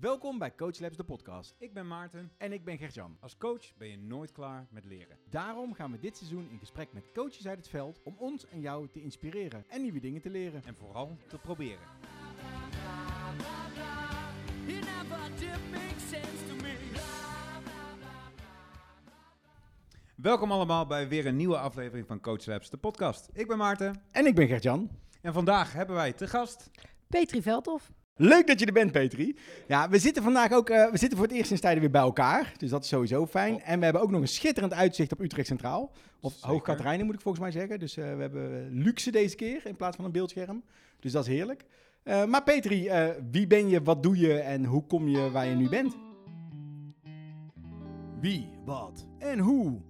Welkom bij Coach Labs, de podcast. Ik ben Maarten. En ik ben Gert-Jan. Als coach ben je nooit klaar met leren. Daarom gaan we dit seizoen in gesprek met coaches uit het veld om ons en jou te inspireren en nieuwe dingen te leren. En vooral te proberen. Welkom allemaal bij weer een nieuwe aflevering van Coach Labs, de podcast. Ik ben Maarten. En ik ben Gert-Jan. En vandaag hebben wij te gast... Petri Veldhof. Leuk dat je er bent, Petri. Ja, we zitten vandaag ook, eh, we zitten voor het eerst sinds tijden weer bij elkaar. Dus dat is sowieso fijn. En we hebben ook nog een schitterend uitzicht op Utrecht Centraal. Of Zeker. Hoog Katerijnen moet ik volgens mij zeggen. Dus eh, we hebben luxe deze keer in plaats van een beeldscherm. Dus dat is heerlijk. Eh, maar Petri, eh, wie ben je, wat doe je en hoe kom je waar je nu bent? Wie, wat en hoe?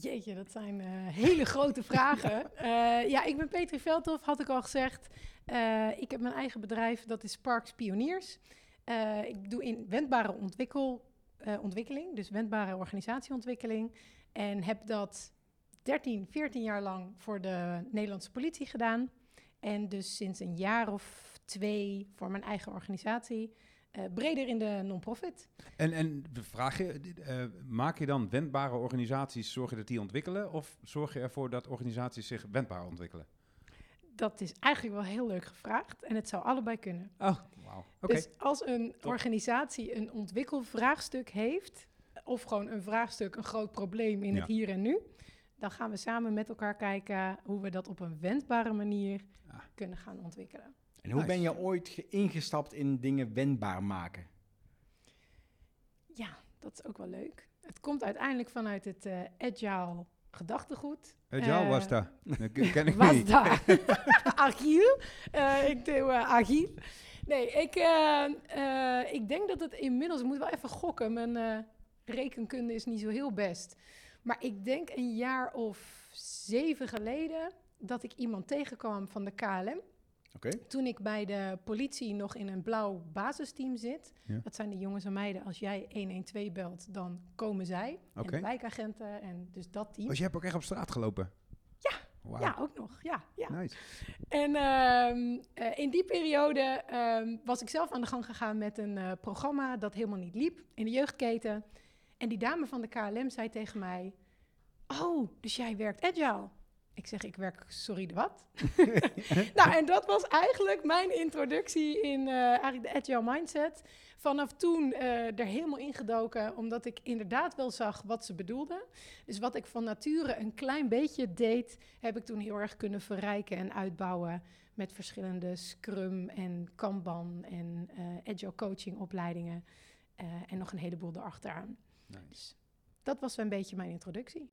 Jeetje, dat zijn eh, hele grote vragen. Eh, ja, ik ben Petri Veldhof, had ik al gezegd. Eh, ik heb mijn eigen bedrijf, dat is Sparks Pioniers. Ik doe in wendbare ontwikkel, ontwikkeling, dus wendbare organisatieontwikkeling. En heb dat 13, 14 jaar lang voor de Nederlandse politie gedaan. En dus sinds een jaar of twee voor mijn eigen organisatie. Eh, breder in de non-profit. En, en de vraag je, eh, maak je dan wendbare organisaties, zorg je dat die ontwikkelen? Of zorg je ervoor dat organisaties zich wendbaar ontwikkelen? Dat is eigenlijk wel heel leuk gevraagd en het zou allebei kunnen. Oh. Dus als een top. organisatie een ontwikkelvraagstuk heeft, of gewoon een vraagstuk, een groot probleem in Ja. het hier en nu, dan gaan we samen met elkaar kijken hoe we dat op een wendbare manier Ah. kunnen gaan ontwikkelen. En hoe Nice. ben je ooit ge- ingestapt in dingen wendbaar maken? Ja, dat is ook wel leuk. Het komt uiteindelijk vanuit het eh, agile gedachtegoed. Agile Eh, was daar. Dat ken ik Was niet. Agiel. Eh, ik doe uh, Agiel. Nee, ik, eh, eh, ik denk dat het inmiddels... Ik moet wel even gokken. Mijn eh, rekenkunde is niet zo heel best. Maar ik denk een jaar of zeven geleden... dat ik iemand tegenkwam van de KLM. Toen ik bij de politie nog in een blauw basisteam zit. Ja. Dat zijn de jongens en meiden. Als jij 112 belt, dan komen zij. Oké. En wijkagenten en dus dat team. Oh, je hebt ook echt op straat gelopen? Ja. Ja, ook nog. Ja, ja. Nice. En ehm, eh, in die periode ehm, was ik zelf aan de gang gegaan met een eh, programma dat helemaal niet liep in de jeugdketen. En die dame van de KLM zei tegen mij: Oh, dus jij werkt agile? Ik zeg, ik werk, sorry, de wat? nou, en dat was eigenlijk mijn introductie in eh, eigenlijk de agile mindset. Vanaf toen eh, er helemaal ingedoken, omdat ik inderdaad wel zag wat ze bedoelde. Dus wat ik van nature een klein beetje deed, heb ik toen heel erg kunnen verrijken en uitbouwen met verschillende Scrum en Kanban en eh, Agile coaching opleidingen eh, en nog een heleboel erachteraan. nice. Dus dat was een beetje mijn introductie.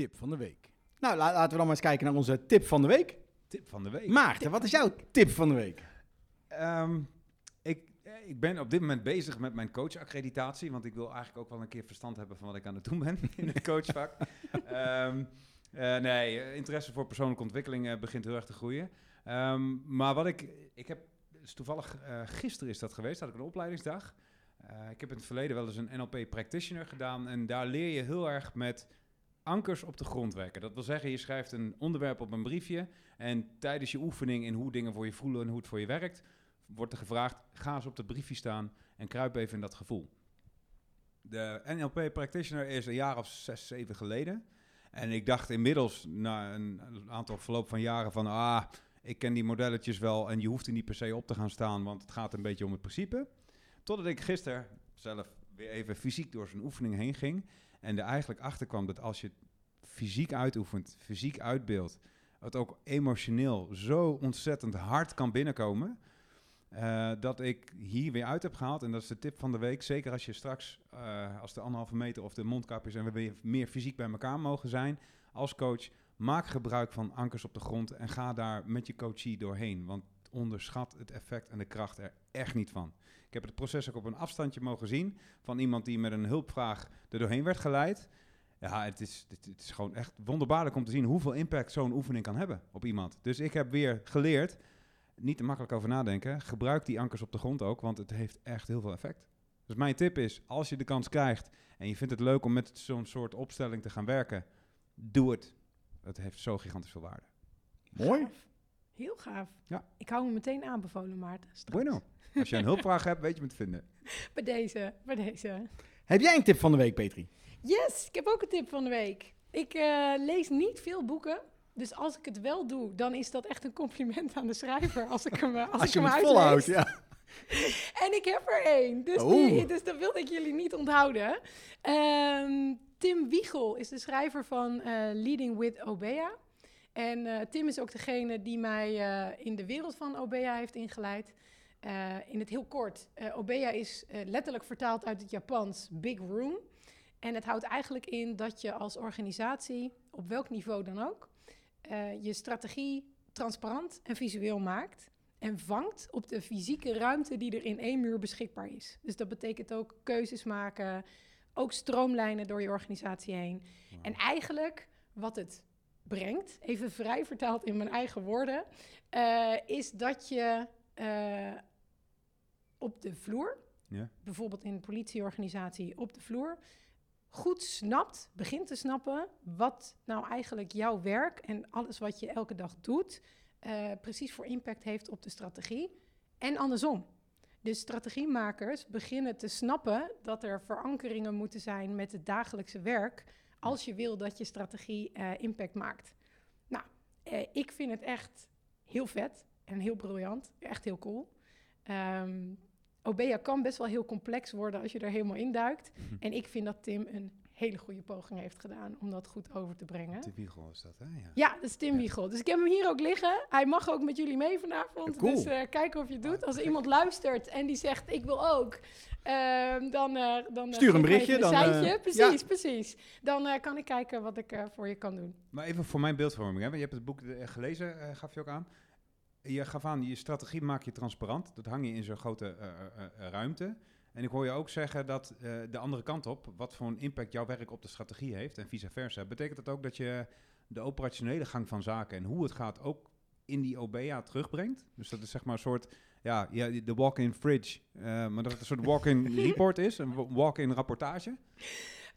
Tip van de week. Nou, la- laten we dan maar eens kijken naar onze tip van de week. Tip van de week. Maarten, wat is jouw tip van de week? Ehm, ik, eh, ik ben op dit moment bezig met mijn coachaccreditatie, want ik wil eigenlijk ook wel een keer verstand hebben van wat ik aan het doen ben in het coachvak. Ehm, eh, nee, eh, interesse voor persoonlijke ontwikkeling begint heel erg te groeien. Ehm, maar wat ik, ik heb, dus toevallig eh, gisteren is dat geweest, had ik een opleidingsdag. Ik heb in het verleden wel eens een NLP practitioner gedaan en daar leer je heel erg met ankers op de grond werken. Dat wil zeggen, je schrijft een onderwerp op een briefje en tijdens je oefening in hoe dingen voor je voelen en hoe het voor je werkt, wordt er gevraagd, ga eens op dat briefje staan en kruip even in dat gevoel. De NLP practitioner is een jaar of zes, zeven geleden. En ik dacht inmiddels, na een aantal verloop van jaren, van ah, ik ken die modelletjes wel en je hoeft er niet per se op te gaan staan, want het gaat een beetje om het principe. Totdat ik gisteren zelf weer even fysiek door zijn oefening heen ging en er eigenlijk achter kwam dat als je fysiek uitoefent, fysiek uitbeeldt, het ook emotioneel zo ontzettend hard kan binnenkomen. eh, dat ik hier weer uit heb gehaald. En dat is de tip van de week. Zeker als je straks, eh, als de anderhalve meter of de mondkapjes en we weer meer fysiek bij elkaar mogen zijn als coach. Maak gebruik van ankers op de grond en ga daar met je coachie doorheen. Want onderschat het effect en de kracht er echt niet van. Ik heb het proces ook op een afstandje mogen zien van iemand die met een hulpvraag er doorheen werd geleid. Ja, het is, het, het is gewoon echt wonderbaarlijk om te zien hoeveel impact zo'n oefening kan hebben op iemand. Dus ik heb weer geleerd, niet te makkelijk over nadenken, gebruik die ankers op de grond ook, want het heeft echt heel veel effect. Dus mijn tip is, als je de kans krijgt en je vindt het leuk om met zo'n soort opstelling te gaan werken, doe het. Het heeft zo gigantisch veel waarde. Mooi. Heel gaaf. Ja. Ik hou me meteen aanbevolen, Maarten. straks. Bueno. Als je een hulpvraag hebt, weet je me te vinden. Bij deze, bij deze. Heb jij een tip van de week, Petri? Yes, ik heb ook een tip van de week. Ik eh, lees niet veel boeken. Dus als ik het wel doe, dan is dat echt een compliment aan de schrijver. Als ik hem, eh, als Als, ik je hem volhoudt, ja. En ik heb er één. Dus, die, dus dat wilde ik jullie niet onthouden. Ehm, Tim Wiegel is de schrijver van eh, Leading with Obea. En eh, Tim is ook degene die mij eh, in de wereld van Obea heeft ingeleid. Eh, in het heel kort, Obea is letterlijk vertaald uit het Japans Big Room. En het houdt eigenlijk in dat je als organisatie, op welk niveau dan ook, je strategie transparant en visueel maakt. En vangt op de fysieke ruimte die er in één muur beschikbaar is. Dus dat betekent ook keuzes maken, ook stroomlijnen door je organisatie heen. En eigenlijk wat het brengt, even vrij vertaald in mijn eigen woorden, eh, is dat je eh, op de vloer, Ja. bijvoorbeeld in een politieorganisatie op de vloer, goed snapt, begint te snappen wat nou eigenlijk jouw werk en alles wat je elke dag doet, eh, precies voor impact heeft op de strategie. En andersom. Dus strategiemakers beginnen te snappen dat er verankeringen moeten zijn met het dagelijkse werk. Als je wil dat je strategie eh, impact maakt. Nou, eh, ik vind het echt heel vet en heel briljant. Echt heel cool. Ehm Obea kan best wel heel complex worden als je er helemaal induikt. En ik vind dat Tim een hele goede poging heeft gedaan om dat goed over te brengen. Te Wiegel is dat, hè? Ja. Ja, dat is Tim Wiegel. Dus ik heb hem hier ook liggen. Hij mag ook met jullie mee vanavond. Cool. Dus eh kijken of je het doet. Als er iemand luistert en die zegt ik wil ook, ehm, dan, eh dan eh, Stuur een berichtje, een dan, ja. Precies, precies. Dan kan ik kijken wat ik voor je kan doen. Maar even voor mijn beeldvorming, hè? je hebt het boek gelezen, gaf je ook aan. Je gaf aan, je strategie maak je transparant. Dat hang je in zo'n grote ruimte. En ik hoor je ook zeggen dat eh, de andere kant op, wat voor een impact jouw werk op de strategie heeft en vice versa. Betekent dat ook dat je de operationele gang van zaken en hoe het gaat ook in die OBA terugbrengt? Dus dat is zeg maar een soort, ja, ja de walk-in fridge, eh, maar dat het een soort walk-in report is, een wa- walk-in rapportage.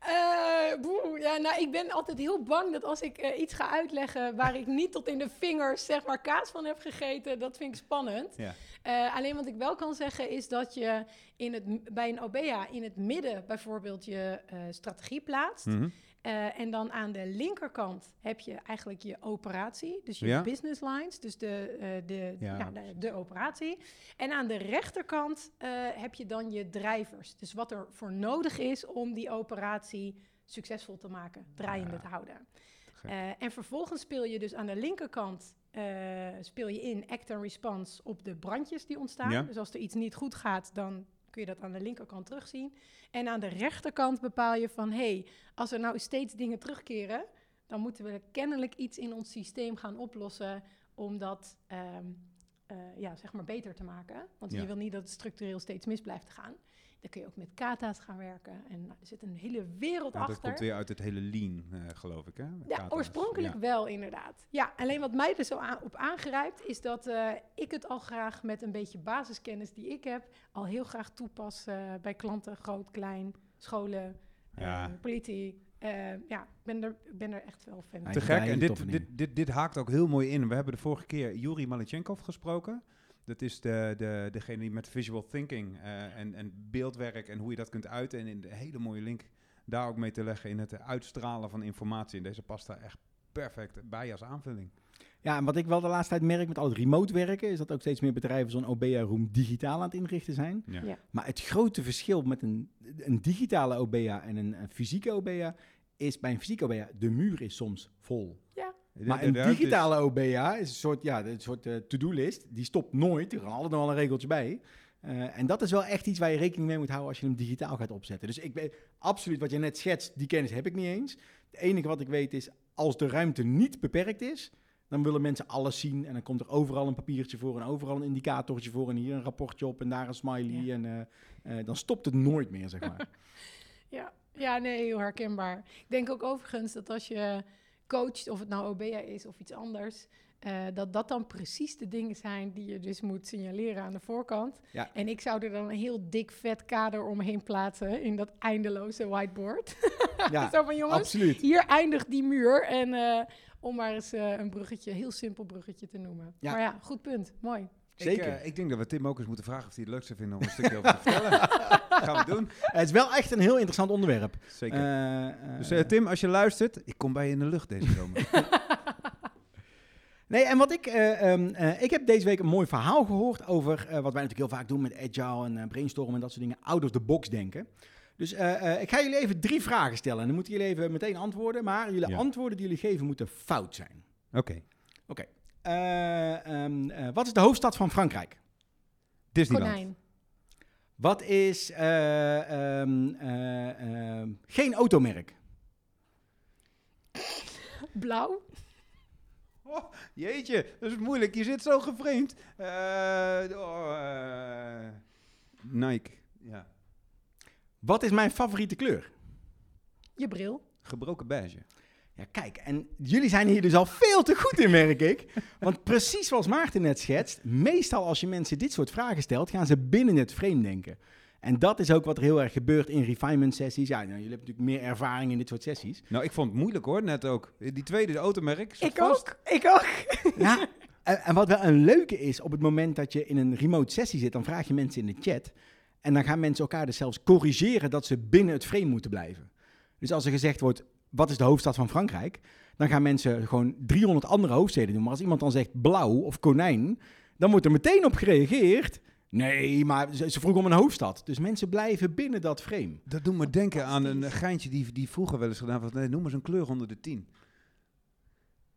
Eh, boe, ja, nou, ik ben altijd heel bang dat als ik eh, iets ga uitleggen waar ik niet tot in de vingers zeg maar kaas van heb gegeten, dat vind ik spannend. Ja. Eh, alleen wat ik wel kan zeggen is dat je in het, bij een OBEA in het midden bijvoorbeeld je strategie plaatst. Mhm. Eh, en dan aan de linkerkant heb je eigenlijk je operatie, dus je Ja. business lines, dus de, eh, de, Ja, ja, de, de operatie. En aan de rechterkant eh, heb je dan je drijvers, dus wat er voor nodig is om die operatie succesvol te maken, draaiende Ja. te houden. En vervolgens speel je dus aan de linkerkant speel je in act and response op de brandjes die ontstaan. Dus als er iets niet goed gaat, dan kun je dat aan de linkerkant terugzien. En aan de rechterkant bepaal je van, hé, hey, als er nou steeds dingen terugkeren, dan moeten we kennelijk iets in ons systeem gaan oplossen om dat ehm, eh, ja, zeg maar beter te maken. Want Ja. je wil niet dat het structureel steeds mis blijft gaan. Dan kun je ook met kata's gaan werken. En nou, er zit een hele wereld Nou, dat achter. komt weer uit het hele lean, eh, geloof ik, hè? Ja, oorspronkelijk Ja. wel, inderdaad. Ja, alleen wat mij er zo aan, op aangrijpt, is dat eh, ik het al graag met een beetje basiskennis die ik heb, al heel graag toepas eh, bij klanten, groot, klein, scholen, Ja. politie. Eh, ja, ik ben er, ben er echt wel fan van. Te gek. En dit, dit, dit, dit haakt ook heel mooi in. We hebben de vorige keer Yuri Malichenkov gesproken. Dat is de, de, degene die met visual thinking eh, en, en beeldwerk en hoe je dat kunt uiten. En in de hele mooie link daar ook mee te leggen in het uitstralen van informatie. En deze past daar echt perfect bij als aanvulling. Ja, en wat ik wel de laatste tijd merk met al het remote werken, is dat ook steeds meer bedrijven zo'n OBA-room digitaal aan het inrichten zijn. Ja. Ja. Maar het grote verschil met een, een digitale OBA en een, een fysieke OBA is bij een fysieke OBA, de muur is soms vol. De- Maar een is- digitale OBA is een soort, ja, een soort eh, to-do-list. Die stopt nooit. Er kan altijd nog wel een regeltje bij. Eh, en dat is wel echt iets waar je rekening mee moet houden als je hem digitaal gaat opzetten. Dus ik ben absoluut wat je net schetst, die kennis heb ik niet eens. Het enige wat ik weet is, als de ruimte niet beperkt is, dan willen mensen alles zien. En dan komt er overal een papiertje voor en overal een indicatortje voor. En hier een rapportje op en daar een smiley. Ja. En eh, eh, dan stopt het nooit meer, zeg maar. Ja, ja, nee, heel herkenbaar. Ik denk ook overigens dat als je coacht, of het nou OBA is of iets anders, eh, dat dat dan precies de dingen zijn die je dus moet signaleren aan de voorkant. Ja. En ik zou er dan een heel dik vet kader omheen plaatsen in dat eindeloze whiteboard. ja, Zo van jongens, absoluut. hier eindigt die muur en eh, Om maar eens eh, een bruggetje, heel simpel bruggetje te noemen. Ja. Maar ja, goed punt. Mooi. Zeker. Ik, eh, ik denk dat we Tim ook eens moeten vragen of hij het leuk zou vinden om een stukje over te vertellen. Gaan we doen. Het is wel echt een heel interessant onderwerp. Zeker. Eh, eh, dus eh, Tim, als je luistert, ik kom bij je in de lucht deze zomer. Nee, en wat ik, eh, ehm, eh, ik heb deze week een mooi verhaal gehoord over eh, wat wij natuurlijk heel vaak doen met agile en eh, brainstormen en dat soort dingen, out of the box denken. Dus eh, eh, ik ga jullie even drie vragen stellen en dan moeten jullie even meteen antwoorden, maar jullie Ja. antwoorden die jullie geven moeten fout zijn. Oké. Eh, ehm, eh, wat is de hoofdstad van Frankrijk? Disneyland. Konijn. Wat is eh, ehm, eh, ehm, geen automerk? Blauw. Oh, jeetje, dat is moeilijk. Je zit zo gevreemd. Oh, eh, Nike. Ja. Wat is mijn favoriete kleur? Je bril. Gebroken beige. Ja, kijk, en jullie zijn hier dus al veel te goed in, merk ik. Want precies zoals Maarten net schetst, meestal als je mensen dit soort vragen stelt, gaan ze binnen het frame denken. En dat is ook wat er heel erg gebeurt in refinement sessies. Ja, nou, jullie hebben natuurlijk meer ervaring in dit soort sessies. Nou, ik vond het moeilijk hoor, net ook. Die tweede, de automerk. Ik vast. ook. Ik ook. Ja, en, en wat wel een leuke is, op het moment dat je in een remote sessie zit, dan vraag je mensen in de chat. En dan gaan mensen elkaar dus zelfs corrigeren dat ze binnen het frame moeten blijven. Dus als er gezegd wordt, wat is de hoofdstad van Frankrijk? Dan gaan mensen gewoon 300 andere hoofdsteden doen. Maar als iemand dan zegt blauw of konijn, dan wordt er meteen op gereageerd. Nee, maar ze, ze vroegen om een hoofdstad. Dus mensen blijven binnen dat frame. Dat doet me denken aan een geintje die, die vroeger wel eens gedaan was. Nee, noem eens een kleur onder de tien.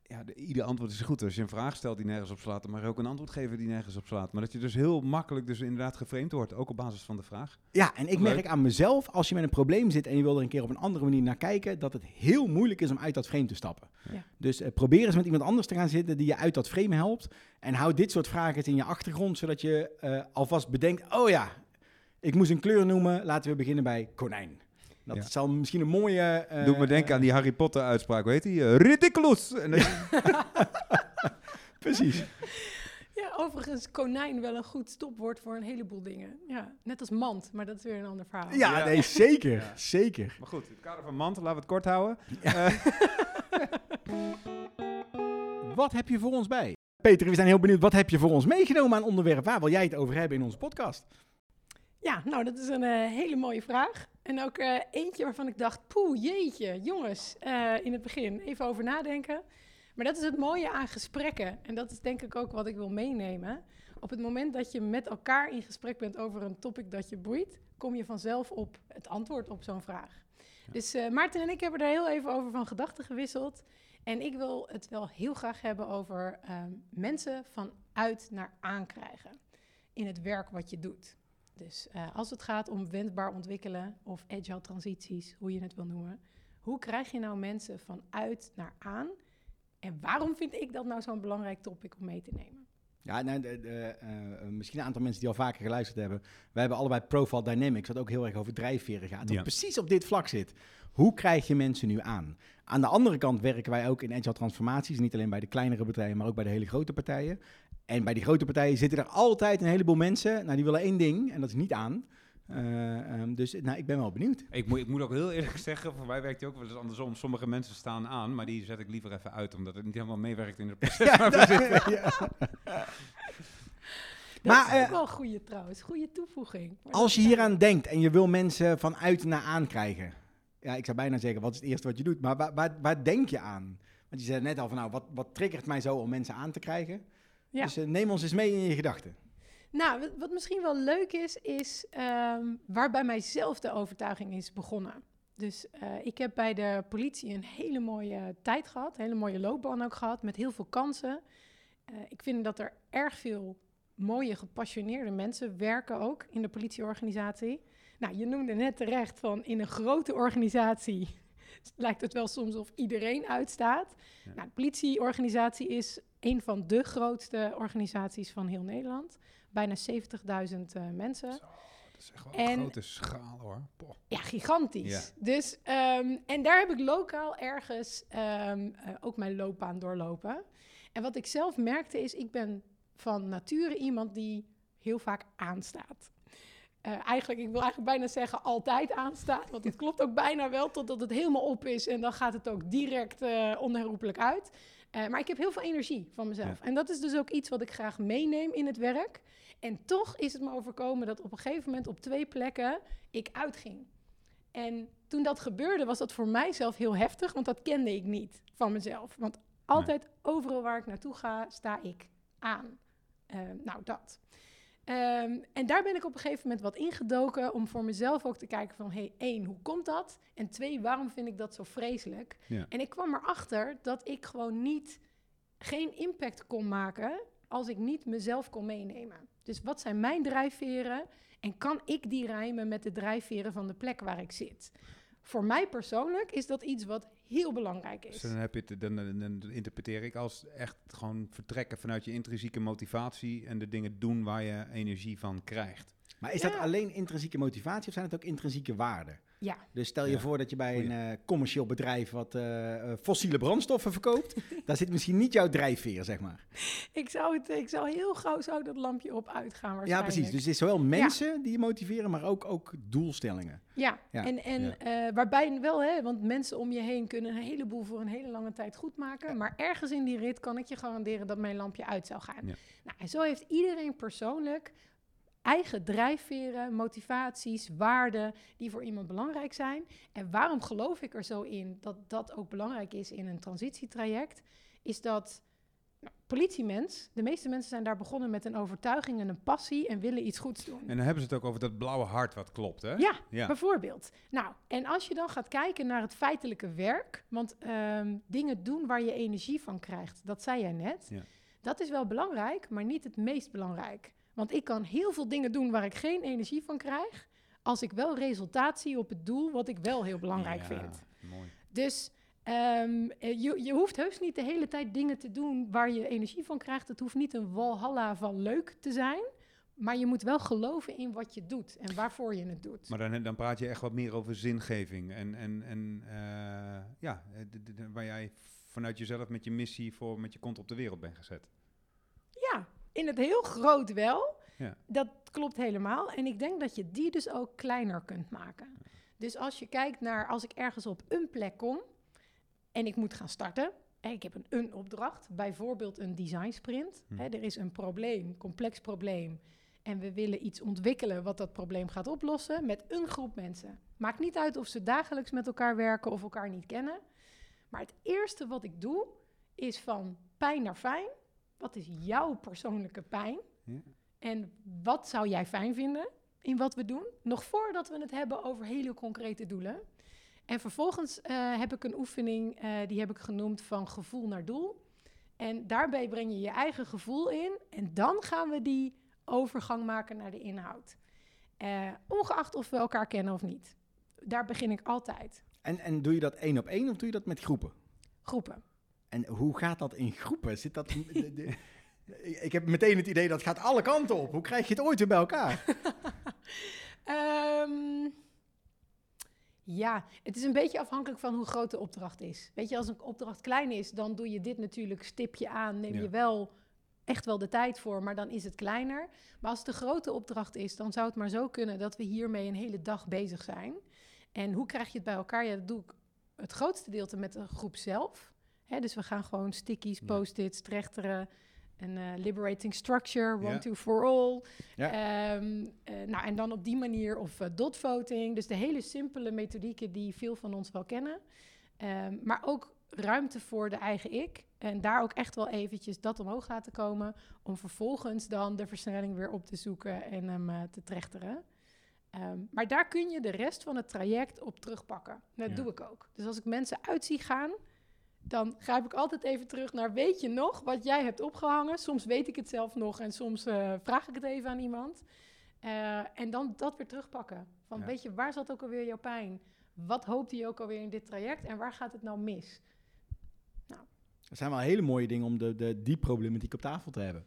Ja, de, ieder antwoord is goed. Als je een vraag stelt die nergens op slaat, dan mag je ook een antwoord geven die nergens op slaat. Maar dat je dus heel makkelijk dus inderdaad geframed wordt, ook op basis van de vraag. Ja, en ik Leuk. merk aan mezelf, als je met een probleem zit en je wil er een keer op een andere manier naar kijken, dat het heel moeilijk is om uit dat frame te stappen. Ja. Dus eh, probeer eens met iemand anders te gaan zitten die je uit dat frame helpt. En hou dit soort vragen in je achtergrond, zodat je eh, alvast bedenkt, oh ja, ik moest een kleur noemen, laten we beginnen bij konijn. Dat Ja. zal misschien een mooie... eh, Doe me denken aan die Harry Potter uitspraak, hoe heet die? Eh, ridiculous! Precies. Ja, overigens konijn wel een goed stopwoord voor een heleboel dingen. Ja, net als mand, maar dat is weer een ander verhaal. Ja, Ja. nee, zeker. Ja. Zeker. maar goed, in het kader van mand, laten we het kort houden. Wat heb je voor ons bij? Peter, we zijn heel benieuwd. Wat heb je voor ons meegenomen aan onderwerp? Waar wil jij het over hebben in onze podcast? Ja, nou, dat is een eh, hele mooie vraag. En ook eh, eentje waarvan ik dacht, poeh, jeetje, jongens, eh, in het begin even over nadenken. Maar dat is het mooie aan gesprekken. En dat is denk ik ook wat ik wil meenemen. Op het moment dat je met elkaar in gesprek bent over een topic dat je boeit, kom je vanzelf op het antwoord op zo'n vraag. Dus eh, Maarten en ik hebben daar heel even over van gedachten gewisseld. En ik wil het wel heel graag hebben over mensen van uit naar aankrijgen in het werk wat je doet. Dus eh, als het gaat om wendbaar ontwikkelen of agile transities, hoe je het wil noemen, hoe krijg je nou mensen van uit naar aan? En waarom vind ik dat nou zo'n belangrijk topic om mee te nemen? Ja, nou, de, de, eh, misschien een aantal mensen die al vaker geluisterd hebben. Wij hebben allebei Profile Dynamics, wat ook heel erg over drijfveren gaat. Ja. precies op dit vlak zit. Hoe krijg je mensen nu aan? Aan de andere kant werken wij ook in agile transformaties. Niet alleen bij de kleinere bedrijven, maar ook bij de hele grote partijen. En bij die grote partijen zitten er altijd een heleboel mensen. Nou, die willen één ding, en dat is niet aan. Eh, ehm, dus nou, ik ben wel benieuwd. Ik moet, ik moet ook heel eerlijk zeggen, voor mij werkt het ook wel eens andersom. Sommige mensen staan aan, maar die zet ik liever even uit, omdat het niet helemaal meewerkt in het proces. Ja. Dat Maar, is ook eh, wel goede trouwens, goede toevoeging. Maar Als je hieraan denkt en je wil mensen van uit naar aan krijgen. Ja, ik zou bijna zeggen, wat is het eerste wat je doet? Maar waar, waar, waar denk je aan? Want je zei net al van, nou, wat, wat triggert mij zo om mensen aan te krijgen? Ja. Dus eh, neem ons eens mee in je gedachten. Nou, wat, misschien wel leuk is, is ehm, waar bij mijzelf de overtuiging is begonnen. Dus eh, ik heb bij de politie een hele mooie tijd gehad, een hele mooie loopbaan ook gehad, met heel veel kansen. Eh, ik vind dat er erg veel mooie, gepassioneerde mensen werken ook in de politieorganisatie. Nou, je noemde net terecht van in een grote organisatie lijkt het wel soms of iedereen uitstaat. Ja. Nou, de politieorganisatie is een van de grootste organisaties van heel Nederland. Bijna 70.000 eh, mensen. Dat is echt wel En- een grote schaal hoor. Ja, gigantisch. Dus, ehm, en daar heb ik lokaal ergens ehm, eh, ook mijn loopbaan doorlopen. En wat ik zelf merkte is, ik ben van nature iemand die heel vaak aanstaat. Eh, eigenlijk, ik wil eigenlijk bijna zeggen altijd aanstaat, want het klopt ook bijna wel totdat het helemaal op is en dan gaat het ook direct onherroepelijk uit. Eh, maar ik heb heel veel energie van mezelf. En dat is dus ook iets wat ik graag meeneem in het werk. En toch is het me overkomen dat op een gegeven moment op twee plekken ik uitging. En toen dat gebeurde, was dat voor mijzelf heel heftig, want dat kende ik niet van mezelf. Want altijd, overal waar ik naartoe ga, sta ik aan. Eh, nou, dat. Ehm, en daar ben ik op een gegeven moment wat ingedoken om voor mezelf ook te kijken van, hey, één, hoe komt dat? En twee, waarom vind ik dat zo vreselijk? Ja. En ik kwam erachter dat ik gewoon niet, geen impact kon maken als ik niet mezelf kon meenemen. Dus wat zijn mijn drijfveren en kan ik die rijmen met de drijfveren van de plek waar ik zit? Voor mij persoonlijk is dat iets wat heel belangrijk is. Dus dan, heb je het, dan, dan, dan interpreteer ik als echt gewoon vertrekken vanuit je intrinsieke motivatie en de dingen doen waar je energie van krijgt. Maar is Ja. dat alleen intrinsieke motivatie of zijn het ook intrinsieke waarden? Ja, Dus stel je Ja. voor dat je bij een eh, commercieel bedrijf wat eh, eh, fossiele brandstoffen verkoopt. daar zit misschien niet jouw drijfveer, zeg maar. ik zou, het, ik zou heel gauw zou dat lampje op uitgaan Ja, precies. Dus het is zowel mensen die je motiveren, maar ook, ook doelstellingen. Ja, Ja. en, en Ja. eh, waarbij wel, hè, want mensen om je heen kunnen een heleboel voor een hele lange tijd goed maken. Maar ergens in die rit kan ik je garanderen dat mijn lampje uit zou gaan. Ja. Nou, en zo heeft iedereen persoonlijk eigen drijfveren, motivaties, waarden die voor iemand belangrijk zijn. En waarom geloof ik er zo in dat dat ook belangrijk is in een transitietraject? Is dat nou, politiemens, de meeste mensen zijn daar begonnen met een overtuiging en een passie en willen iets goeds doen. En dan hebben ze het ook over dat blauwe hart wat klopt, hè? Ja, Ja. bijvoorbeeld. Nou, en als je dan gaat kijken naar het feitelijke werk, want ehm, dingen doen waar je energie van krijgt, dat zei jij net, Ja. dat is wel belangrijk, maar niet het meest belangrijk. Want ik kan heel veel dingen doen waar ik geen energie van krijg, als ik wel resultaat zie op het doel wat ik wel heel belangrijk Ja, vind. Mooi. Dus ehm, eh, je, je hoeft heus niet de hele tijd dingen te doen waar je energie van krijgt. Het hoeft niet een walhalla van leuk te zijn. Maar je moet wel geloven in wat je doet en waarvoor je het doet. Maar dan, dan praat je echt wat meer over zingeving. En, en, en eh, ja, de- de- de- waar jij vanuit jezelf met je missie voor met je kont op de wereld bent gezet. In het heel groot wel. Ja. Dat klopt helemaal. En ik denk dat je die dus ook kleiner kunt maken. Dus als je kijkt naar als ik ergens op een plek kom en ik moet gaan starten. En ik heb een, een opdracht, bijvoorbeeld een design sprint. Hm. Hè, er is een probleem, complex probleem. En we willen iets ontwikkelen wat dat probleem gaat oplossen met een groep mensen. Maakt niet uit of ze dagelijks met elkaar werken of elkaar niet kennen. Maar het eerste wat ik doe is van pijn naar fijn. Wat is jouw persoonlijke pijn? Ja. En wat zou jij fijn vinden in wat we doen? Nog voordat we het hebben over hele concrete doelen. En vervolgens eh, heb ik een oefening, eh, die heb ik genoemd van gevoel naar doel. En daarbij breng je je eigen gevoel in. En dan gaan we die overgang maken naar de inhoud. Eh, ongeacht of we elkaar kennen of niet. Daar begin ik altijd. En, en doe je dat één op één of doe je dat met groepen? Groepen. En hoe gaat dat in groepen? Zit dat... de- de- ik heb meteen het idee dat gaat alle kanten op. Hoe krijg je het ooit weer bij elkaar? Ehm, ja, het is een beetje afhankelijk van hoe groot de opdracht is. Weet je, als een opdracht klein is, dan doe je dit natuurlijk stipje aan. Neem Ja. je wel echt wel de tijd voor, maar dan is het kleiner. Maar als het een grote opdracht is, dan zou het maar zo kunnen dat we hiermee een hele dag bezig zijn. En hoe krijg je het bij elkaar? Ja, dat doe ik het grootste gedeelte met de groep zelf. Hè, dus we gaan gewoon stickies, post-its, trechteren. Een eh, liberating structure, one, two, for all. Ehm, eh, nou, en dan op die manier of eh, dot voting. Dus de hele simpele methodieken die veel van ons wel kennen. Ehm, maar ook ruimte voor de eigen ik. En daar ook echt wel eventjes dat omhoog laten komen. Om vervolgens dan de versnelling weer op te zoeken en hem te trechteren. Ehm, maar daar kun je de rest van het traject op terugpakken. Dat doe ik ook. Dus als ik mensen uit zie gaan, dan grijp ik altijd even terug naar... weet je nog wat jij hebt opgehangen? Soms weet ik het zelf nog en soms eh, vraag ik het even aan iemand. Eh, en dan dat weer terugpakken. Van Ja. weet je, waar zat ook alweer jouw pijn? Wat hoopte je ook alweer in dit traject? En waar gaat het nou mis? Dat zijn wel hele mooie dingen om de, de, die problematiek op tafel te hebben.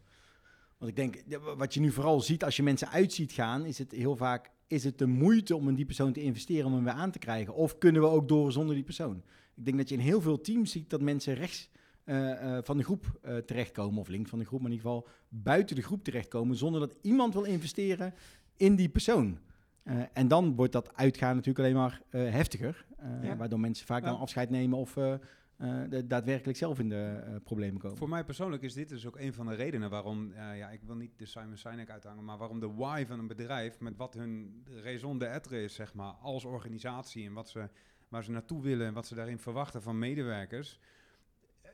Want ik denk, wat je nu vooral ziet als je mensen uit ziet gaan, is het heel vaak, is het de moeite om in die persoon te investeren om hem weer aan te krijgen? Of kunnen we ook door zonder die persoon? Ik denk dat je in heel veel teams ziet dat mensen rechts eh, eh, van de groep eh, terechtkomen, of links van de groep, maar in ieder geval buiten de groep terechtkomen, zonder dat iemand wil investeren in die persoon. Eh, en dan wordt dat uitgaan natuurlijk alleen maar eh, heftiger, eh, Ja. waardoor mensen vaak dan afscheid nemen of eh, eh, de- daadwerkelijk zelf in de eh, problemen komen. Voor mij persoonlijk is dit dus ook een van de redenen waarom, eh, ja, ik wil niet de Simon Sinek uithangen, maar waarom de why van een bedrijf, met wat hun raison d'être is, zeg maar, als organisatie en wat ze, waar ze naartoe willen en wat ze daarin verwachten van medewerkers.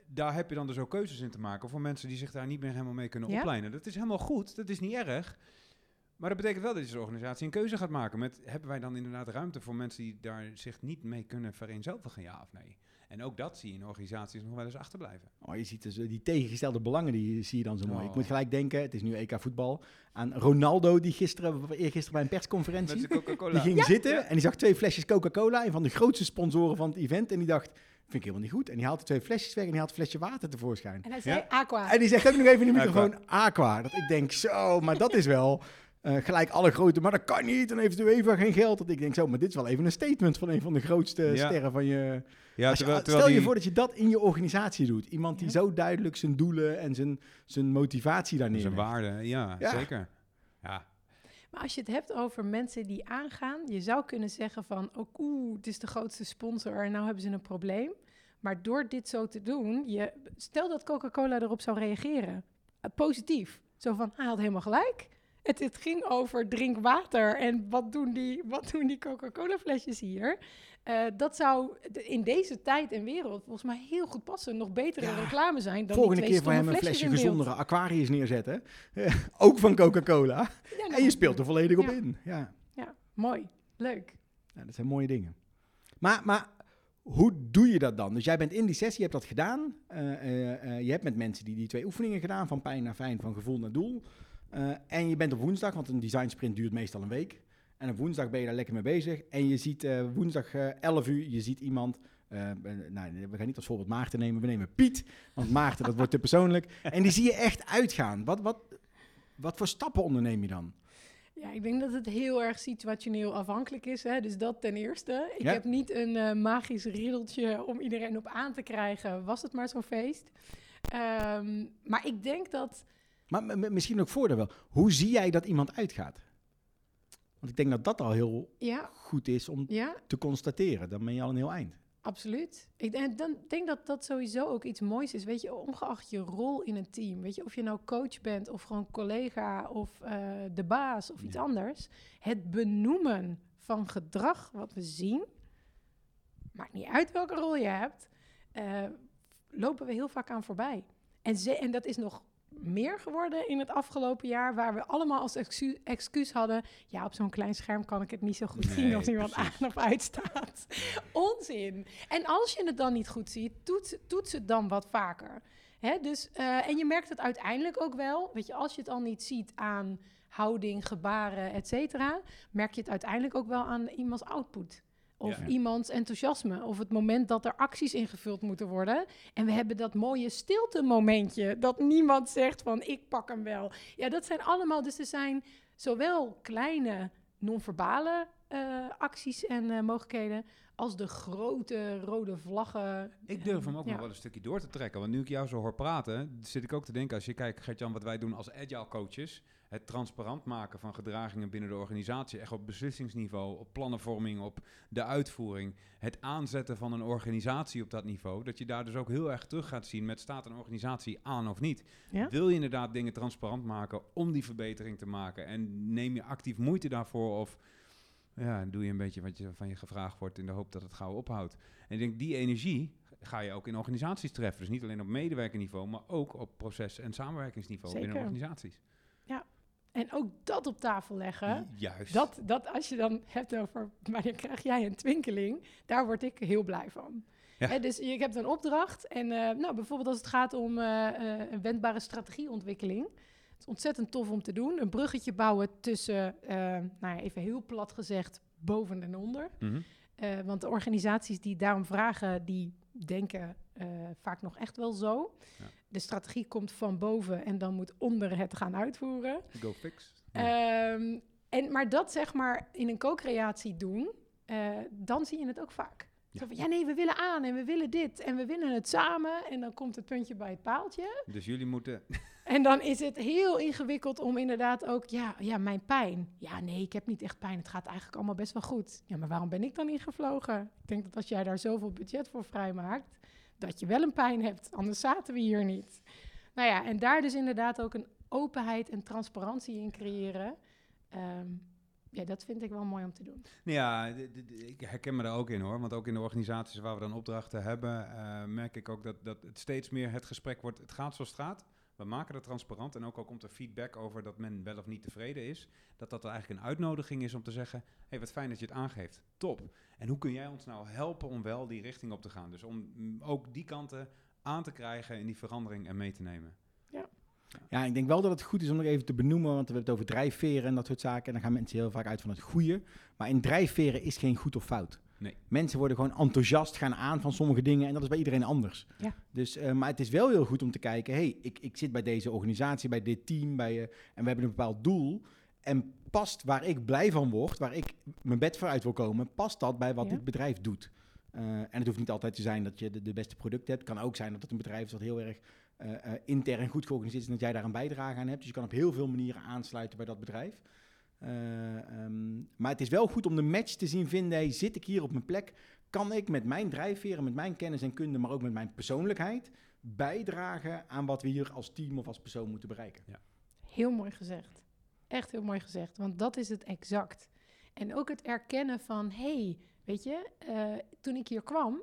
Daar heb je dan dus ook keuzes in te maken voor mensen die zich daar niet meer helemaal mee kunnen Ja. opleiden. Dat is helemaal goed, dat is niet erg. Maar dat betekent wel dat je als organisatie een keuze gaat maken. Met, hebben wij dan inderdaad ruimte voor mensen die daar zich niet mee kunnen vereenzelvigen, ja of nee? En ook dat zie je in organisaties nog wel eens achterblijven. Oh, je ziet dus eh, die tegengestelde belangen, die zie je dan zo mooi. Oh. Ik moet gelijk denken, het is nu EK voetbal, aan Ronaldo die gisteren, eergisteren bij een persconferentie, die ging Ja. zitten Ja. en die zag twee flesjes Coca-Cola, een van de grootste sponsoren van het event. En die dacht, vind ik helemaal niet goed. En die haalt de twee flesjes weg en die haalt een flesje water tevoorschijn. En hij zei Ja. aqua. En die zegt ook nog even in de Aqua. microfoon, aqua. Dat ik denk, zo, maar dat is wel eh, gelijk alle grote, maar dat kan niet. En heeft de UEFA geen geld. Dat ik denk, zo, maar dit is wel even een statement van een van de grootste Ja. sterren van je... Ja, je- terwijl, stel terwijl je voor dat je dat in je organisatie doet. Iemand die Ja. zo duidelijk zijn doelen en zijn, zijn motivatie daar zijn neerlegt. waarde, ja, Ja. zeker. Ja, Maar als je het hebt over mensen die aangaan, je zou kunnen zeggen van, oh, oeh, het is de grootste sponsor en nou hebben ze een probleem. Maar door dit zo te doen, je, stel dat Coca-Cola erop zou reageren, eh, positief. Zo van, hij had helemaal gelijk. Het, het ging over drink water en wat doen die, wat doen die Coca-Cola flesjes hier? Eh, dat zou in deze tijd en wereld volgens mij heel goed passen. Nog betere Ja. reclame zijn dan Volgende die keer twee voor hem een flesje gezondere Aquarius neerzetten. Ook van Coca-Cola. Ja, nou, En je speelt er volledig op in. Ja. Ja, mooi. Leuk. ja, dat zijn mooie dingen. Maar, maar hoe doe je dat dan? Dus jij bent in die sessie, je hebt dat gedaan. Eh, eh, eh, je hebt met mensen die die twee oefeningen gedaan. Van pijn naar fijn, van gevoel naar doel. Eh, en je bent op woensdag, want een design sprint duurt meestal een week. En op woensdag ben je daar lekker mee bezig. En je ziet eh, woensdag eh 11 uur, je ziet iemand... eh, eh, nou, we gaan niet als voorbeeld Maarten nemen, we nemen Piet. Want Maarten, dat wordt te persoonlijk. En die zie je echt uitgaan. Wat, wat, wat voor stappen onderneem je dan? Ja, ik denk dat het heel erg situationeel afhankelijk is. Hè? Dus dat ten eerste. Ik Ja. heb niet een eh, magisch riddeltje om iedereen op aan te krijgen. Was het maar zo'n feest. Ehm, maar ik denk dat... Maar misschien ook voordeel wel. Hoe zie jij dat iemand uitgaat? Want ik denk dat dat al heel Ja, goed is om ja te constateren. Dan ben je al een heel eind. absoluut. Ik denk, dan, denk dat dat sowieso ook iets moois is. Weet je, ongeacht je rol in een team. Weet je, of je nou coach bent of gewoon collega of eh, de baas of iets anders. Het benoemen van gedrag wat we zien, maakt niet uit welke rol je hebt, eh, lopen we heel vaak aan voorbij. En, ze, en dat is nog meer geworden in het afgelopen jaar, waar we allemaal als excu- excuus hadden, ja, op zo'n klein scherm kan ik het niet zo goed zien als iemand precies. aan of uit staat. Onzin. En als je het dan niet goed ziet, toets, toets het dan wat vaker. Hè, dus, eh, en je merkt het uiteindelijk ook wel, weet je, als je het al niet ziet aan houding, gebaren, et cetera, merk je het uiteindelijk ook wel aan iemands output. Of Ja. iemands enthousiasme. Of het moment dat er acties ingevuld moeten worden. En we hebben dat mooie stilte momentje. Dat niemand zegt van ik pak hem wel. Ja, dat zijn allemaal. Dus er zijn zowel kleine non-verbale eh, acties en eh, mogelijkheden. Als de grote rode vlaggen. Ik durf hem ook Ja. nog wel een stukje door te trekken. Want nu ik jou zo hoor praten, zit ik ook te denken... als je kijkt, Gert-Jan, wat wij doen als agile coaches... het transparant maken van gedragingen binnen de organisatie... echt op beslissingsniveau, op plannenvorming, op de uitvoering... het aanzetten van een organisatie op dat niveau... dat je daar dus ook heel erg terug gaat zien met staat een organisatie aan of niet. Ja? Wil je inderdaad dingen transparant maken om die verbetering te maken... en neem je actief moeite daarvoor of... Ja, doe je een beetje wat je van je gevraagd wordt in de hoop dat het gauw ophoudt. En ik denk, die energie ga je ook in organisaties treffen. Dus niet alleen op medewerkerniveau, maar ook op proces- en samenwerkingsniveau binnen organisaties. En ook dat op tafel leggen. Juist. Dat, dat als je dan hebt over wanneer krijg jij een twinkeling, daar word ik heel blij van. Ja. Hè, dus je hebt een opdracht en eh, nou, bijvoorbeeld als het gaat om eh, eh, een wendbare strategieontwikkeling. Het is ontzettend tof om te doen. Een bruggetje bouwen tussen, nou ja, even heel plat gezegd, boven en onder. Mhm. Want de organisaties die daarom vragen, die denken eh, vaak nog echt wel zo. Ja. De strategie komt van boven en dan moet onder het gaan uitvoeren. Go fix. Ehm, en, maar dat zeg maar in een co-creatie doen, eh, dan zie je het ook vaak. Ja. Van, ja nee, we willen aan en we willen dit en we willen het samen. En dan komt het puntje bij het paaltje. Dus jullie moeten... En dan is het heel ingewikkeld om inderdaad ook, ja, ja, mijn pijn. Ja, nee, ik heb niet echt pijn. Het gaat eigenlijk allemaal best wel goed. Ja, maar waarom ben ik dan ingevlogen? Ik denk dat als jij daar zoveel budget voor vrijmaakt, dat je wel een pijn hebt, anders zaten we hier niet. Nou ja, en daar dus inderdaad ook een openheid en transparantie in creëren. Ehm, ja, dat vind ik wel mooi om te doen. Ja, ik herken me daar ook in hoor. Want ook in de organisaties waar we dan opdrachten hebben, eh, merk ik ook dat, dat het steeds meer het gesprek wordt. Het gaat zoals het gaat. We maken het transparant. En ook al komt er feedback over dat men wel of niet tevreden is. Dat dat eigenlijk een uitnodiging is om te zeggen: hé, hey, wat fijn dat je het aangeeft. Top. En hoe kun jij ons nou helpen om wel die richting op te gaan? Dus om ook die kanten aan te krijgen en die verandering en mee te nemen. Ja, ik denk wel dat het goed is om nog even te benoemen, want we hebben het over drijfveren en dat soort zaken. En dan gaan mensen heel vaak uit van het goede. Maar in drijfveren is geen goed of fout. Nee. Mensen worden gewoon enthousiast, gaan aan van sommige dingen en dat is bij iedereen anders. Ja. Dus, eh, maar het is wel heel goed om te kijken, hey, ik, ik zit bij deze organisatie, bij dit team, bij, eh, en we hebben een bepaald doel. En past waar ik blij van word, waar ik mijn bed voor uit wil komen, past dat bij wat Ja. dit bedrijf doet? Eh, en het hoeft niet altijd te zijn dat je de, de beste producten hebt. Het kan ook zijn dat het een bedrijf is dat heel erg eh, eh, intern goed georganiseerd is en dat jij daar een bijdrage aan hebt. Dus je kan op heel veel manieren aansluiten bij dat bedrijf. Eh, ehm, maar het is wel goed om de match te zien vinden. Hey, zit ik hier op mijn plek? Kan ik met mijn drijfveren, met mijn kennis en kunde, maar ook met mijn persoonlijkheid bijdragen aan wat we hier als team of als persoon moeten bereiken? Heel mooi gezegd. Echt heel mooi gezegd, want dat is het exact. En ook het erkennen van, hey, weet je, eh, toen ik hier kwam,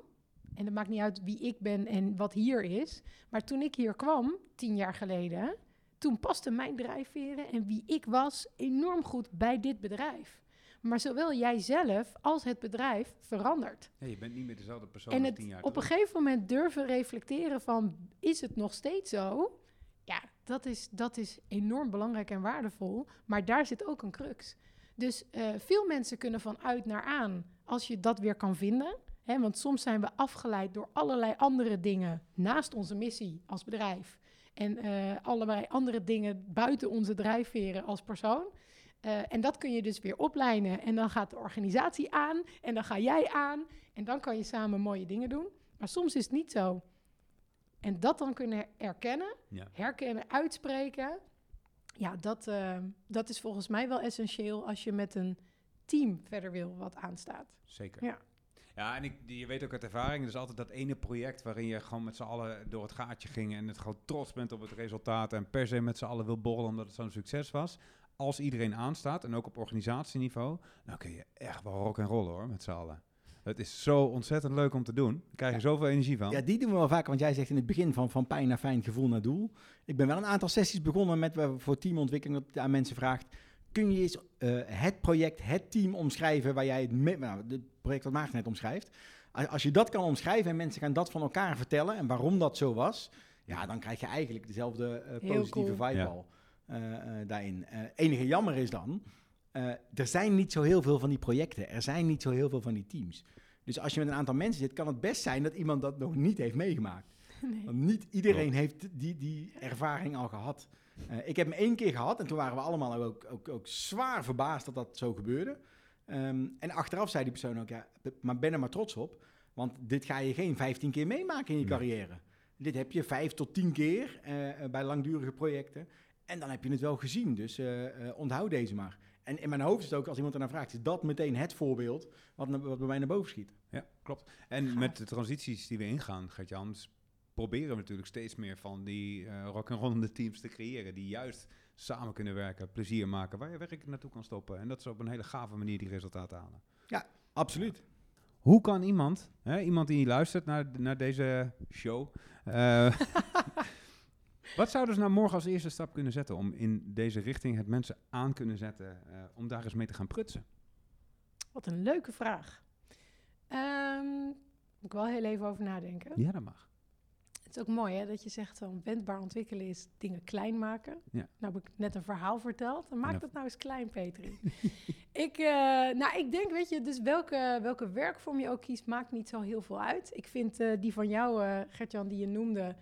en het maakt niet uit wie ik ben en wat hier is, maar toen ik hier kwam, tien jaar geleden, toen paste mijn drijfveren en wie ik was enorm goed bij dit bedrijf. Maar zowel jijzelf als het bedrijf verandert. Ja, je bent niet meer dezelfde persoon En als het tien jaar op een gegeven moment durven reflecteren van, is het nog steeds zo? Ja, dat is, dat is enorm belangrijk en waardevol. Maar daar zit ook een crux. Dus eh, veel mensen kunnen van uit naar aan als je dat weer kan vinden. Hè, want soms zijn we afgeleid door allerlei andere dingen naast onze missie als bedrijf. En eh, allerlei andere dingen buiten onze drijfveren als persoon. Eh, en dat kun je dus weer oplijnen. En dan gaat de organisatie aan. En dan ga jij aan. En dan kan je samen mooie dingen doen. Maar soms is het niet zo. En dat dan kunnen erkennen, Ja. herkennen, uitspreken. Ja, dat, eh, dat is volgens mij wel essentieel als je met een team verder wil wat aanstaat. Zeker. Ja. Ja, en ik, je weet ook uit ervaring, er is altijd dat ene project waarin je gewoon met z'n allen door het gaatje ging en het gewoon trots bent op het resultaat en per se met z'n allen wil borrelen omdat het zo'n succes was. Als iedereen aanstaat en ook op organisatieniveau, dan kun je echt wel rock en rollen hoor, met z'n allen. Het is zo ontzettend leuk om te doen. Daar krijg je Ja. zoveel energie van. Ja, die doen we wel vaker, want jij zegt in het begin van, van pijn naar fijn, gevoel naar doel. Ik ben wel een aantal sessies begonnen met voor teamontwikkeling dat je aan mensen vraagt. Kun je eens eh, het project, het team omschrijven waar jij het, me- nou, het project wat Maarten net omschrijft. Als, je dat kan omschrijven en mensen gaan dat van elkaar vertellen en waarom dat zo was, ja, dan krijg je eigenlijk dezelfde eh, positieve cool. vibe Ja. al eh, eh, daarin. Eh enige jammer is dan, eh, er zijn niet zo heel veel van die projecten, er zijn niet zo heel veel van die teams. Dus als je met een aantal mensen zit, kan het best zijn dat iemand dat nog niet heeft meegemaakt. Nee. Want niet iedereen heeft die, die ervaring al gehad. Eh, ik heb hem één keer gehad en toen waren we allemaal ook, ook, ook zwaar verbaasd dat dat zo gebeurde. Ehm, en achteraf zei die persoon ook, ja, maar ben er maar trots op. Want dit ga je geen 15 keer meemaken in je Nee. carrière. Dit heb je vijf tot tien keer eh, eh, bij langdurige projecten. En dan heb je het wel gezien, dus eh, onthoud deze maar. En in mijn hoofd is het ook, als iemand ernaar vraagt, is dat meteen het voorbeeld wat, wat bij mij naar boven schiet. Ja, klopt. En Gaaf. met de transities die we ingaan, Gert-Jan, s- proberen we natuurlijk steeds meer van die eh rock rollende teams te creëren. Die juist samen kunnen werken, plezier maken, waar je werk naartoe kan stoppen. En dat is op een hele gave manier die resultaten halen. Absoluut. Hoe kan iemand, hè, iemand die luistert naar, naar deze show, eh, wat zouden ze nou morgen als eerste stap kunnen zetten om in deze richting het mensen aan kunnen zetten eh, om daar eens mee te gaan prutsen? Wat een leuke vraag. Ehm moet ik wel heel even over nadenken. Ja, dat mag. Het is ook mooi hè, dat je zegt van wendbaar ontwikkelen is dingen klein maken. Ja. Nou heb ik net een verhaal verteld. Dan maak Ja. dat nou eens klein, Petri. ik, eh, nou, ik denk, weet je, dus welke, welke werkvorm je ook kiest, maakt niet zo heel veel uit. Ik vind eh, die van jou, eh Gertjan, die je noemde,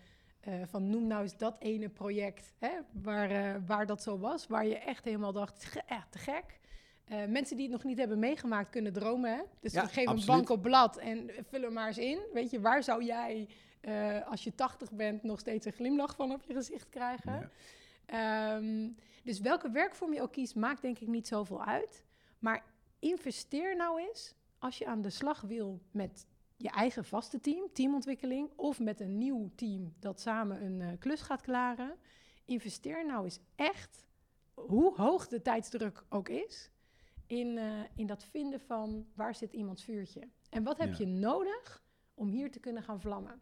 van noem nou eens dat ene project hè, waar, waar dat zo was. Waar je echt helemaal dacht, "Ge- echt te gek. Mensen die het nog niet hebben gemeegemaakt kunnen dromen. Hè? Dus Ja, geef een absoluut. bank op blad en vul er maar eens in. Weet je, waar zou jij eh, als je 80 bent nog steeds een glimlach van op je gezicht krijgen? Ja. Ehm, dus welke werkvorm je ook kiest, maakt denk ik niet zoveel uit. Maar investeer nou eens als je aan de slag wil met je eigen vaste team, teamontwikkeling, of met een nieuw team dat samen een eh, klus gaat klaren. Investeer nou eens echt, hoe hoog de tijdsdruk ook is, in, eh, in dat vinden van waar zit iemands vuurtje. En wat heb Ja. je nodig om hier te kunnen gaan vlammen?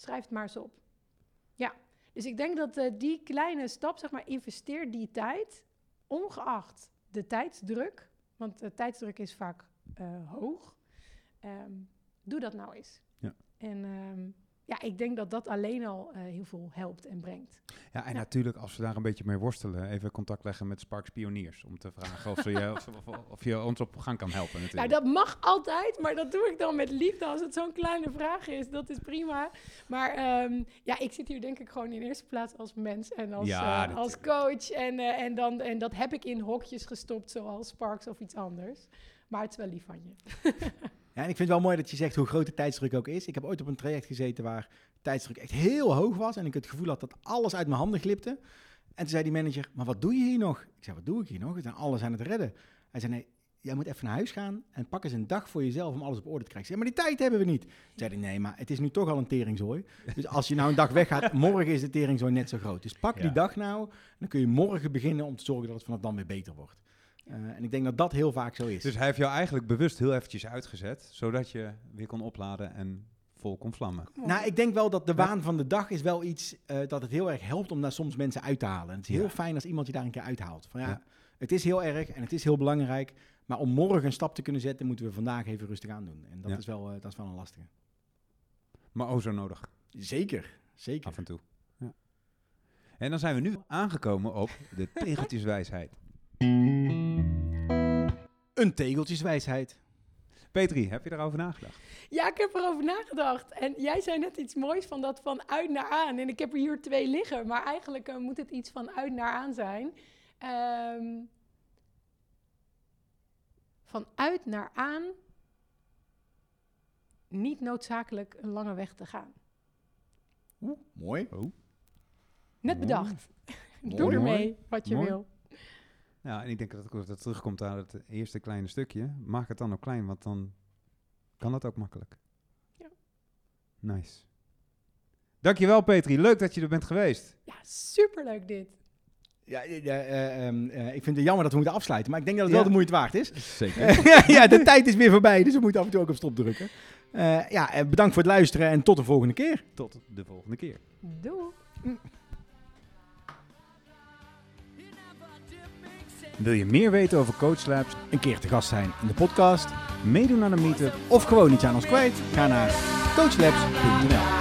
Schrijf het maar eens op. Ja, dus ik denk dat eh, die kleine stap, zeg maar, investeer die tijd, ongeacht de tijdsdruk, want de tijdsdruk is vaak eh, hoog. Ehm, doe dat nou eens. Ja. En ehm, ja, ik denk dat dat alleen al eh, heel veel helpt en brengt. Ja, en natuurlijk als we daar een beetje mee worstelen, even contact leggen met Sparks Pioniers. Om te vragen of, ze je, of, of, of je ons op gang kan helpen Nou, natuurlijk. dat mag altijd, maar dat doe ik dan met liefde. Als het zo'n kleine vraag is, dat is prima. Maar ehm, ja, ik zit hier denk ik gewoon in eerste plaats als mens en als, Ja, eh, als coach. En, eh, en, dan, en dat heb ik in hokjes gestopt, zoals Sparks of iets anders. Maar het is wel lief van je. En ik vind het wel mooi dat je zegt hoe groot de tijdsdruk ook is. Ik heb ooit op een traject gezeten waar tijdsdruk echt heel hoog was. En ik het gevoel had dat alles uit mijn handen glipte. En toen zei die manager, maar wat doe je hier nog? Ik zei, wat doe ik hier nog? Zijn alles aan het redden. Hij zei, nee, jij moet even naar huis gaan en pak eens een dag voor jezelf om alles op orde te krijgen. Ik zei, maar die tijd hebben we niet. Toen zei hij, nee, maar het is nu toch al een teringzooi. Dus als je nou een dag weggaat, morgen is de teringzooi net zo groot. Dus pak Ja. die dag nou, dan kun je morgen beginnen om te zorgen dat het vanaf dan weer beter wordt. Eh, en ik denk dat dat heel vaak zo is. Dus hij heeft jou eigenlijk bewust heel eventjes uitgezet, zodat je weer kon opladen en vol kon vlammen. Nou, ik denk wel dat de waan van de dag is wel iets eh, dat het heel erg helpt om daar soms mensen uit te halen. En het is heel Ja. fijn als iemand je daar een keer uithaalt. Van ja, Ja. het is heel erg en het is heel belangrijk. Maar om morgen een stap te kunnen zetten, moeten we vandaag even rustig aan doen. En dat, Ja. is, wel, eh, dat is wel een lastige. Maar oh zo nodig, Zeker, zeker. af en toe. Ja. En dan zijn we nu aangekomen op de tegeltjeswijsheid. Een tegeltjeswijsheid. Petri, heb je daarover nagedacht? Ja, ik heb erover nagedacht. En jij zei net iets moois van dat van uit naar aan. En ik heb er hier twee liggen, maar eigenlijk eh, moet het iets van uit naar aan zijn. Ehm, van uit naar aan, niet noodzakelijk een lange weg te gaan. Mooi. Net Mooi. bedacht. Mooi, Doe ermee wat je Mooi. wil. Ja, en ik denk dat het- dat het terugkomt aan het eerste kleine stukje. Maak het dan ook klein, want dan kan het ook makkelijk. Ja. Nice. Dankjewel Petri, leuk dat je er bent geweest. Ja, superleuk dit. Ja, ja, eh, ehm, eh, ik vind het jammer dat we moeten afsluiten, maar ik denk dat het Ja. wel de moeite waard is. Zeker. ja, de tijd is weer voorbij, dus we moeten af en toe ook op stop drukken. Eh, ja, en bedankt voor het luisteren en tot de volgende keer. Tot de volgende keer. Doei. Wil je meer weten over Coach Labs, Een keer te gast zijn in de podcast meedoen aan de meetup of gewoon iets aan ons kwijt? Ga naar coachlabs.nl.